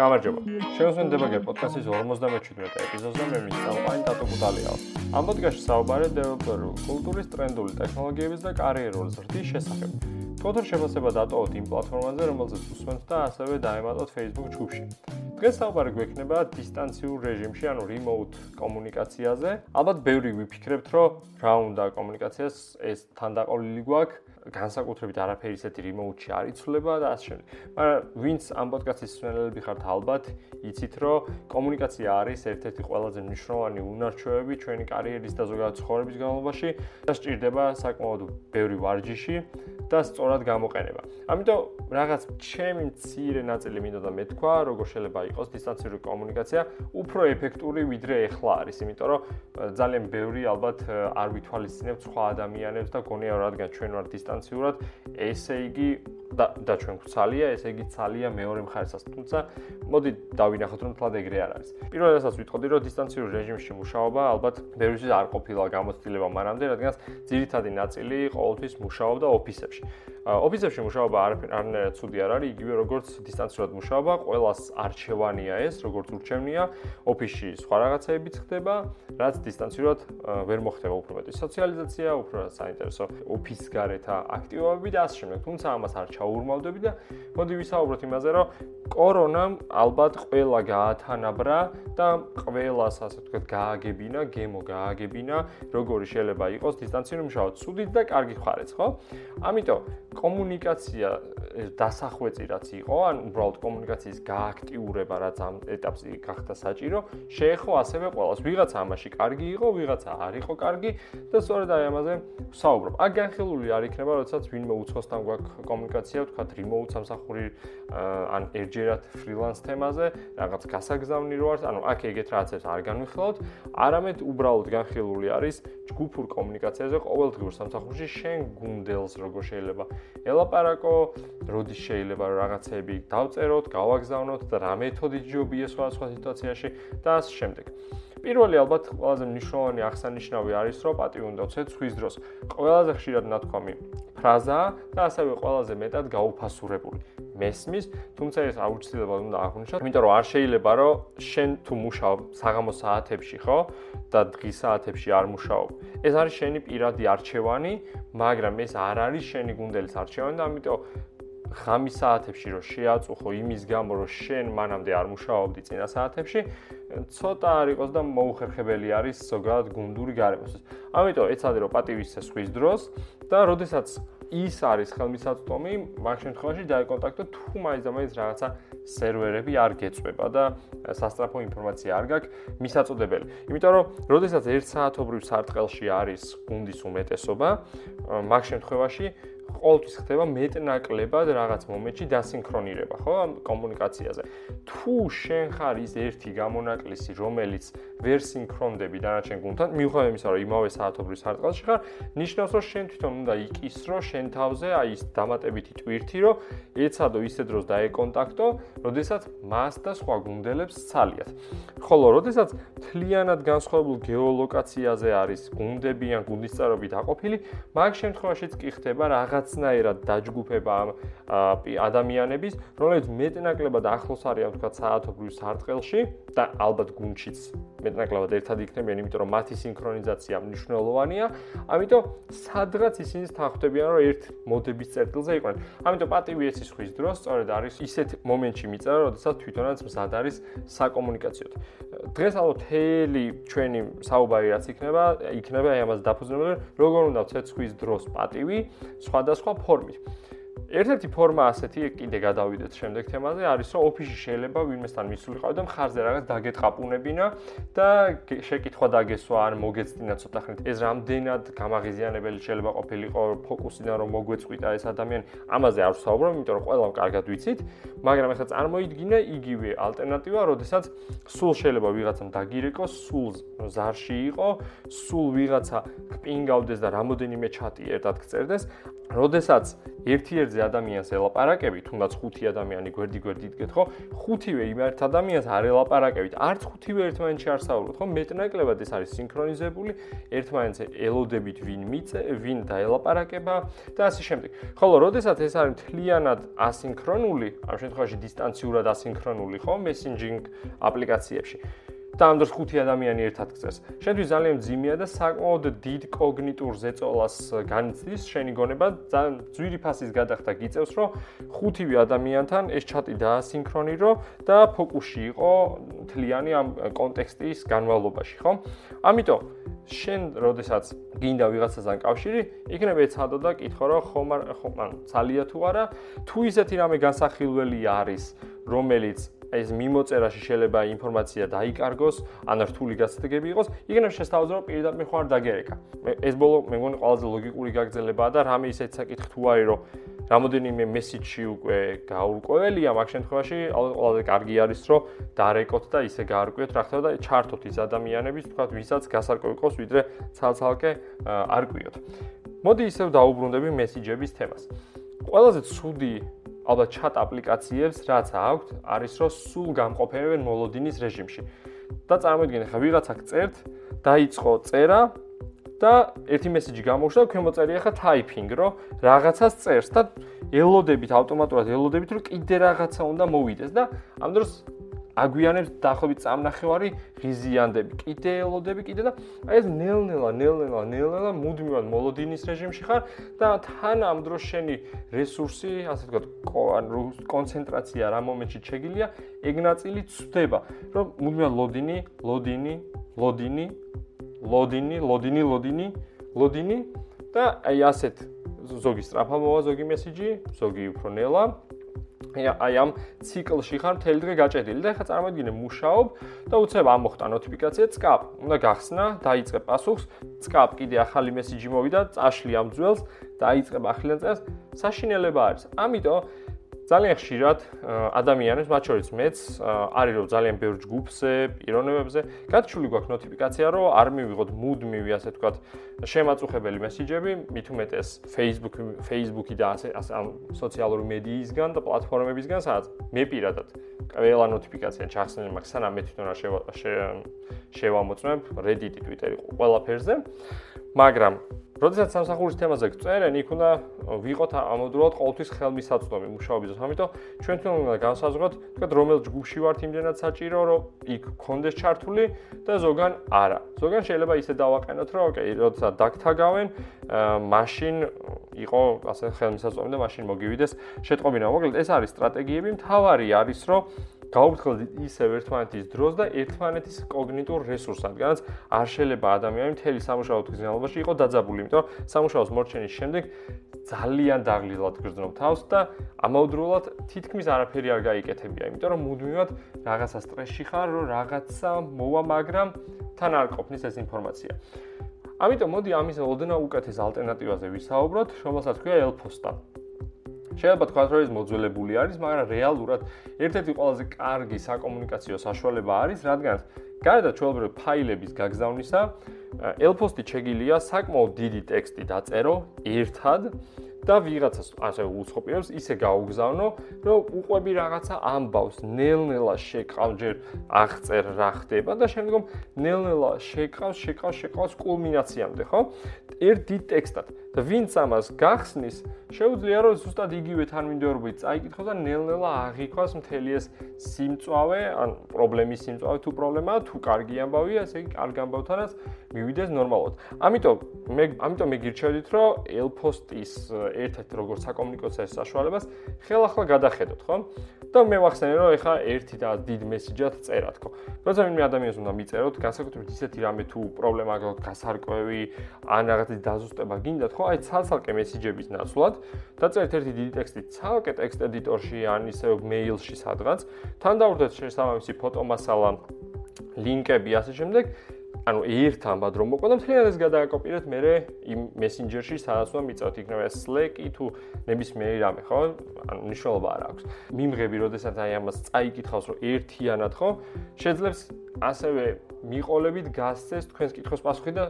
გამარჯობა. შევსვენდება პოდკასტის 57 ეპიზოდზე მე მისწავლაი დატო კუტალიაო. ამ პოდკასტში საუბარია დეველოპერულ კულტურის ტრენდული ტექნოლოგიების და კარიერული ზრდის შესახებ. თორე შეფასება დატოვოთ იმ პლატფორმაზე, რომელზეც უსვენთ და ასევე დაემატოთ Facebook ჯგუფში. დღეს საუბარი გვექნება დისტანციურ რეჟიმში, ანუ remote კომუნიკაციაზე. ალბათ ბევრი ვიფიქრებთ, რომ რა უნდა კომუნიკაციას ეს თანდაყოლილი გვაქვს. განსაკუთრებით არაფერი ისეთი remote-ში არ იცვლება და ასე შემდეგ. მაგრამ ვინც ამ პოდკასტის მსმენელები ხართ ალბათ, იცით რომ კომუნიკაცია არის ერთ-ერთი ყველაზე მნიშვნელოვანი უნარჩვევები ჩვენი კარიერის და ზოგადად ცხოვრების განმავლობაში და სჭირდება საკმაოდ ბევრი ვარჯიში და სწორად გამოყენება. ამიტომ რაღაც ჩემი მცირე ნაწილი მინდა და მეთქვა, როგორ შეიძლება იყოს დისტანციური კომუნიკაცია უფრო ეფექტური ვიდრე ახლა არის, იმიტომ რომ ძალიან ბევრი ალბათ არ ვითვალისწინებთ სხვა ადამიანებს და გონია რადგან ჩვენ ვართ დისტანციური ინსტანციურად, ესე იგი და და ჩვენ გვცალია, ესე იგი ცალია მეორე მხარესაც. თუმცა მოდი დავინახოთ, რომ თლად ეგრე არ არის. პირველ რიგში ვიტყოდი, რომ დისტანციურ რეჟიმში მუშაობა ალბათ ბევრისთვის არ ყოფილა გამოცდილება მანამდე, რადგან ძირითადი ნაწილი ყოველთვის მუშაობდა ოფისებში. ოფისებში მუშაობა არაფერ არნაირად ცუდი არ არის, იგივე როგორც დისტანციურად მუშაობა, ყოველას არჩევანია ეს, როგორც ურჩევნია, ოფისში სხვა რაღაცეებიც ხდება, რაც დისტანციურად ვერ მოხდება უფრო მეტი სოციალიზაცია, უფრო საინტერესო ოფის გარეთა აქტივობები და ასე შემდეგ. თუმცა ამას არ ჩაურმავდები და მოდი ვისაუბროთ იმაზე, რომ კორონამ ალბათ ყველა გაათანაბრა და ყველას ასე ვთქვათ გააგებინა, გემო გააგებინა, როგორი შეიძლება იყოს დისტანციური მუშაობა, ცუდით და კარგი ხარეც, ხო? ამიტომ კომუნიკაცია დასახვეწი რაც იყო, ან უბრალოდ კომუნიკაციის გააქტიურება რაც ამ ეტაპზე გახდა საჭირო, შეეხო ასევე ყოველს. ვიღაცა ამაში კარგი იყო, ვიღაცა არ იყო კარგი და სწორედ აი ამაზე ვსაუბრობ. აქ განხილული არ იქნება, როდესაც ვინმე უცხოსთან გვაქვს კომუნიკაცია, ვთქვათ, remote სამსახური ან ერთჯერად freelance თემაზე, რაღაც გასაგზავნი რო არის, ანუ აქ ეგეთ რაღაცებს არ განვიხილავთ, არამედ უბრალოდ განხილული არის ჯგუფურ კომუნიკაციაზე ყოველდღიურ სამსახურში შენ გუნდელს როგორ შეიძლება ელაპარაკო, როდის შეიძლება რაღაცები დავწეროთ, გავაგზავნოთ და რა მეთოდით ჯობია სხვა სხვა სიტუაციაში და ასე შემდეგ. პირველი ალბათ ყველაზე მნიშვნელოვანი აღსანიშნავი არის, რომ პატივი უნდა ვცეთ სხვის დროს. ყველაზე ხშირად ნათქვამი ფრაზაა და ასევე ყველაზე მეტად გაუფასურებული. მესმის, თუმცა ეს აუცილებლად უნდა აღვნიშნოთ, იმიტომ რომ არ შეიძლება რომ შენ თუ მუშაობ საღამოს საათებში, ხო? და დღის საათებში არ მუშაობ. ეს არის შენი პირადი არჩევანი, მაგრამ ეს არ არის შენი გუნდელის არჩევანი და ამიტომ ხამის საათებში რომ შეაწუხო იმის გამო რომ შენ მანამდე არ მუშაობდი წინა საათებში, ცოტა არ იყოს და მოუხერხებელი არის ზოგადად გუნდური გარემოსთვის. ამიტომ ეცადე რომ პატივისცე სხვის დროს და როდესაც ის არის ხელმისაწვდომი მაგ შემთხვევაში დაეკონტაქტო თუ მაინც და მაინც რაღაცა სერვერები არ გეწვება და სასტრაფო ინფორმაცია არ გაქვს მისაწოდებელი. იმიტომ რომ როდესაც 1 საათობრივ სარტყელში არის გუნდის უმეტესობა, მაგ შემთხვევაში ყოველთვის ხდება მეტნაკლებად რაღაც მომენტში დასინქრონირება, ხო, ამ კომუნიკაციაზე. თუ შენ ხარ ის ერთი გამონაკლისი, რომელიც ვერ სინქრონდები დანარჩენ გუნდთან, მიუხედავად იმისა, რომ იმავე საათობრივ სარტყელში ხარ, ნიშნავს, რომ შენ თვითონ უნდა იყისრო შენ თავზე აი ეს დამატებითი ტვირთი, რომ ეცადო ისე დროს დაეკონტაქტო, როდესაც მას და სხვა გუნდელებს ცალიათ. ხოლო როდესაც თლიანად განსხვავებულ გეოლოკაციაზე არის გუნდები ან გუნდის წევრები დაყოფილი, მაგ შემთხვევაშიც კი ხდება რაღაცნაირად დაჯგუფება ამ ადამიანების, რომელიც მეტნაკლებად ახლოს არიან თქვა საათობრივ სარტყელში და ალბათ გუნდშიც მეტნაკლებად ერთად იქნებიან, იმიტომ რომ მათი სინქრონიზაცია მნიშვნელოვანია. ამიტომ სადღაც ისინი თანხმდებიან, რომ ერთ მოდების წერტილზე იყვნენ. ამიტომ პატივი ეცის ხვის დროს სწორედ არის ისეთ მომენტში მიწერა, როდესაც თვითონაც მზად არის საკომუნიკაციოდ. დღეს ალბათ თელი ჩვენი საუბარი რაც იქნება, იქნება აი ამას დაფუძნებული, როგორ უნდა ვცეთ ხვის დროს პატივი სხვადასხვა ფორმით. ერთ-ერთი ფორმა ასეთი კიდე გადავიდეთ შემდეგ თემაზე არის რომ ოფისში შეიძლება ვინმესთან მისულიყავ და მხარზე რაღაც დაგეთყაპუნებინა და შეკითხვა დაგესვა ან მოგეცდინა ცოტა ხნით ეს რამდენად გამაღიზიანებელი შეიძლება ყოფილიყო ფოკუსიდან რომ მოგვეწყვიტა ეს ადამიანი. ამაზე არ ვსაუბრობ იმიტომ რომ ყველამ კარგად ვიცით. მაგრამ ახლა წარმოიდგინე იგივე ალტერნატივა როდესაც სულ შეიძლება ვიღაცამ დაგირეკოს სულ ზარში იყო სულ ვიღაცა კპინგავდეს და რამოდენიმე ჩატი ერთად გწერდეს როდესაც ერთ-ერთზე ადამიანს ელაპარაკები, თუნდაც ხუთი ადამიანი გვერდი-გვერდი იდგეთ, ხო? ხუთივე იმ ერთ ადამიანს არ ელაპარაკებით, არც ხუთივე ერთმანეთში არ საუბრობთ, ხო? მეტნაკლებად ეს არის სინქრონიზებული, ერთმანეთს ელოდებით ვინ მიწე, ვინ დაელაპარაკება და ასე შემდეგ. ხოლო როდესაც ეს არის მთლიანად ასინქრონული, ამ შემთხვევაში დისტანციურად ასინქრონული, ხო? მესენჯინგ აპლიკაციებში და ამ დროს ხუთი ადამიანი ერთად გწეს. შენთვის ძალიან ძიმეა და საკმაოდ დიდ კოგნიტურ ზეწოლას განიცდის შენი გონება, ძალიან ძვირი ფასის გადახდა გიწევს, რომ ხუთივე ადამიანთან ეს ჩატი დაასინქრონირო და ფოკუსში იყო მთლიანი ამ კონტექსტის განმავლობაში, ხო? ამიტომ შენ როდესაც გინდა ვიღაცასთან კავშირი, იქნებ ეცადო და კითხო რომ ხომ არ ხომ ან ძალიან თუ არა, თუ ისეთი რამე განსახილველი არის, რომელიც ეს მიმოწერაში შეიძლება ინფორმაცია დაიკარგოს, ან რთული გასაგები იყოს, იგივე შესთავაზო პირდაპირ ხარ დაგერეკა. ეს ბოლო მე მგონი ყველაზე ლოგიკური გაგრძელებაა და რამე ისეთ საკითხ თუ არის, რომ რამოდენიმე მესიჯი უკვე გაურკვეველია, მაგ შემთხვევაში ყველაზე კარგი არის, რომ დარეკოთ და ისე გაარკვიოთ, რა ხდება და ჩართოთ ის ადამიანების, თქვა, ვისაც გასარკვევი ყავს, ვიდრე ცალ-ცალკე არკვიოთ. მოდი ისევ დაუბრუნდები მესიჯების თემას. ყველაზე ცუდი ალბათ chat აპლიკაციებს რაც აქვთ, არის რომ სულ გამყოფებენ მოლოდინის რეჟიმში. და წარმოიდგინე ხა ვიღაცა წერთ, დაიწყო წერა და ერთი მესიჯი გამოუშვა და ქვემოწერია ხა typing, რომ რაღაცას წერს და ელოდებით ავტომატურად ელოდებით რომ კიდე რაღაცა უნდა მოვიდეს და ამ დროს აგვიანებს დაახლოებით წამნახევარი ღიზიანდები, კიდე ელოდები კიდე და აი ეს ნელ-ნელა, ნელ-ნელა, ნელ-ნელა მუდმივად მოლოდინის რეჟიმში ხარ და თან ამ დროს შენი რესურსი, ასე ვთქვათ, ანუ კონცენტრაცია რა მომენტში შეგილია, ეგ ნაწილი ცვდება, რომ მუდმივად ლოდინი, ლოდინი, ლოდინი, ლოდინი, ლოდინი, ლოდინი, ლოდინი და აი ასეთ ზოგი სტრაფა მოვა ზოგი მესიჯი, ზოგი უფრო ნელა აი ამ ციკლში ხარ მთელი დღე გაჭედილი და ეხლა წარმოიდგინე მუშაობ და უცებ ამოხტა ნოტიფიკაცია წკაპ უნდა გახსნა დაიწყე პასუხს წკაპ კიდე ახალი მესიჯი მოვიდა წაშლი ამ ძველს დაიწყე ახალ წელს. საშინელება არის. ამიტომ ძალიან ხშირად ადამიანებს, მათ შორის მეც, არის რომ ძალიან ბევრ ჯგუფზე, პიროვნებებზე გაჩული გვაქვს ნოტიფიკაცია, რომ არ მივიღოთ მუდმივი, ასე ვთქვათ, შემაწუხებელი მესიჯები, უმეტეს Facebook, Facebook-ი და ასე ამ სოციალური მედიისგან და პლატფორმებისგან, სადაც მე პირადად ყველა ნოტიფიკაცია ჩახსნილი მაქვს, სანამ მე თვითონ არ შევამოწმებ Reddit-ი, Twitter-ი, ყველაფერზე. მაგრამ როდესაც სამსახურის თემაზე გწერენ, იქ უნდა ვიყოთ ამოდროულად ყოველთვის ხელმისაწვდომი მუშაობის დროს. ამიტომ ჩვენ თვითონ უნდა განსაზღვროთ, თქვა რომელ ჯგუფში ვართ იმდენად საჭირო, რომ იქ კონდეს ჩართული და ზოგან არა. ზოგან შეიძლება ისე დავაყენოთ, რომ ოკეი, როდესაც დაგთაგავენ, მაშინ იყო ასე ხელმისაწვდომი და მაშინ მოგივიდეს შეტყობინა. მოკლედ ეს არის სტრატეგიები, მთავარი არის, რომ გაუფრთხილდით ისევ ერთმანეთის დროს და ერთმანეთის კოგნიტურ რესურსს, რადგანაც არ შეიძლება ადამიანი მთელი სამუშაო დღის განმავლობაში იყოს დაძაბული, იმიტომ რომ სამუშაოს მორჩენის შემდეგ ძალიან დაღლილად გრძნობ თავს და ამავდროულად თითქმის არაფერი არ გაიკეთებია, იმიტომ რომ მუდმივად რაღაცა სტრესში ხარ, რომ რაღაცა მოვა, მაგრამ თან არ ყოფნის ეს ინფორმაცია. ამიტომ მოდი ამის ოდნა უკეთეს ალტერნატივაზე ვისაუბროთ, რომელსაც ქვია ელფოსტა. შეიძლება თქვა რომ ეს მოძველებული არის, მაგრამ რეალურად ერთ-ერთი ყველაზე კარგი საკომუნიკაციო საშუალება არის, რადგან გარდა ჩვეულებრივ ფაილების გაგზავნისა, ელფოსტი შეგილია საკმაოდ დიდი ტექსტი დაწერო ერთად და ვიღაცას ასე უცხო პირებს ისე გაუგზავნო, რომ უყვები რაღაცა ამბავს, ნელ-ნელა შეკავ ჯერ აღწერ რა ხდება და შემდგომ ნელ-ნელა შეკავ, შეკავ, შეკავს კულმინაციამდე, ხო? ერთ დიდ ტექსტად. და ვინც ამას გახსნის, შეუძლია რომ ზუსტად იგივე თანმიმდევრობით წაიკითხოს და ნელ-ნელა აღიქვას მთელი ეს სიმწვავე, ან პრობლემის სიმწვავე თუ პრობლემაა, თუ კარგი ამბავია, ესე იგი კარგ ამბავთანაც მივიდეს ნორმალურად. ამიტომ მე ამიტომ მე გირჩევდით, რომ ელფოსტის ერთ-ერთ როგორც საკომუნიკაციო საშუალებას ხელახლა გადახედოთ, ხო? და მე ვახსენე რომ ეხა ერთი და დიდ მესიჯად წერა თქო. როცა მე ადამიანს უნდა მიწეროთ, განსაკუთრებით ისეთი რამე თუ პრობლემა გაქვს, გასარკვევი, ან რაღაცის დაზუსტება გინდა თქო, აი ცალ-ცალკე მესიჯების ნაცვლად დაწერეთ ერთი დიდი ტექსტი ცალკე ტექსტ ედიტორში ან ისე მეილში სადღაც, თან დაურდეთ შესაბამისი ფოტომასალა, ლინკები ასე შემდეგ ანუ ერთ ამბად რომ მოყვა და მთლიანად ეს გადააკოპირეთ მე იმ მესენჯერში სადაც უნდა მიწავთ იქნება Slack-ი თუ ნებისმიერი რამე ხო? ანუ მნიშვნელობა არ აქვს. მიმღები როდესაც აი ამას წაიკითხავს რომ ერთიანად ხო? შეძლებს ასევე მიყოლებით გასცეს თქვენს კითხოს პასუხი და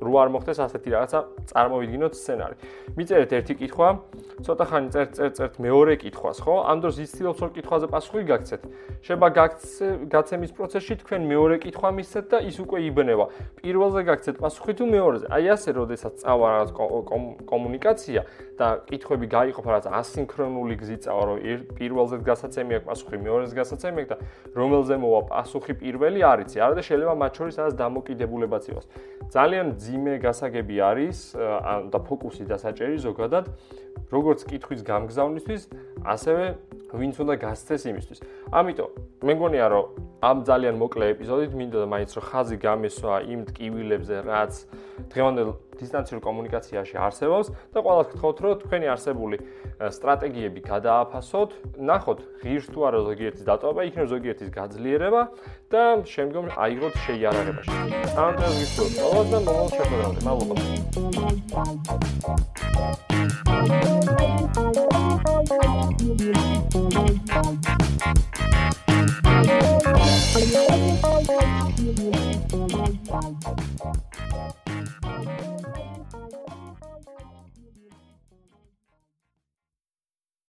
რო არ მოხდეს ასეთი რაღაცა წარმოვიდგინოთ სცენარი. მიწერეთ ერთი კითხვა, ცოტა ხანი წერთ წერთ წერთ მეორე კითხვას, ხო? ამ დროს იცდილობს რომ კითხვაზე პასუხი გაგცეთ. შეიძლება გაცემის პროცესში თქვენ მეორე კითხვა მისცეთ და ის უკვე იბნება. პირველზე გაგცეთ პასუხი თუ მეორეზე. აი ასე როდესაც წავა რაღაც კომუნიკაცია და კითხვები გაიყოფა რაღაც ასინქრონული გზით წავა, რომ პირველზე გასაცემი აქვს პასუხი, მეორეზე გასაცემი აქვს და რომელზე მოვა პასუხი პირველი არიცი. არა და შეიძლება მათ შორის რაღაც დამოკიდებულებაც იყოს. ძალიან ძიმე გასაგები არის და ფოკუსი დასაჭერი ზოგადად როგორც კითხვის გამგზავნისთვის, ასევე ვინც უნდა გასცეს იმისთვის. ამიტომ მე მგონია რომ ამ ძალიან მოკლე ეპიზოდით მინდა და მაინც რომ ხაზი გამესვა იმ ტკივილებზე, რაც დღევანდელ დისტანციურ კომუნიკაციაში არსებობს და ყოველას გთხოვთ რომ თქვენი არსებული სტრატეგიები გადააფასოთ, ნახოთ ღირს თუ არა ზოგიერთის დატოვება, იქნებ ზოგიერთის გაძლიერება და შემდგომ აიღოთ შეიარაღებაში. ამ გიცხობ, ყოველდღე მომავალ შეხვედრაზე. მადლობა.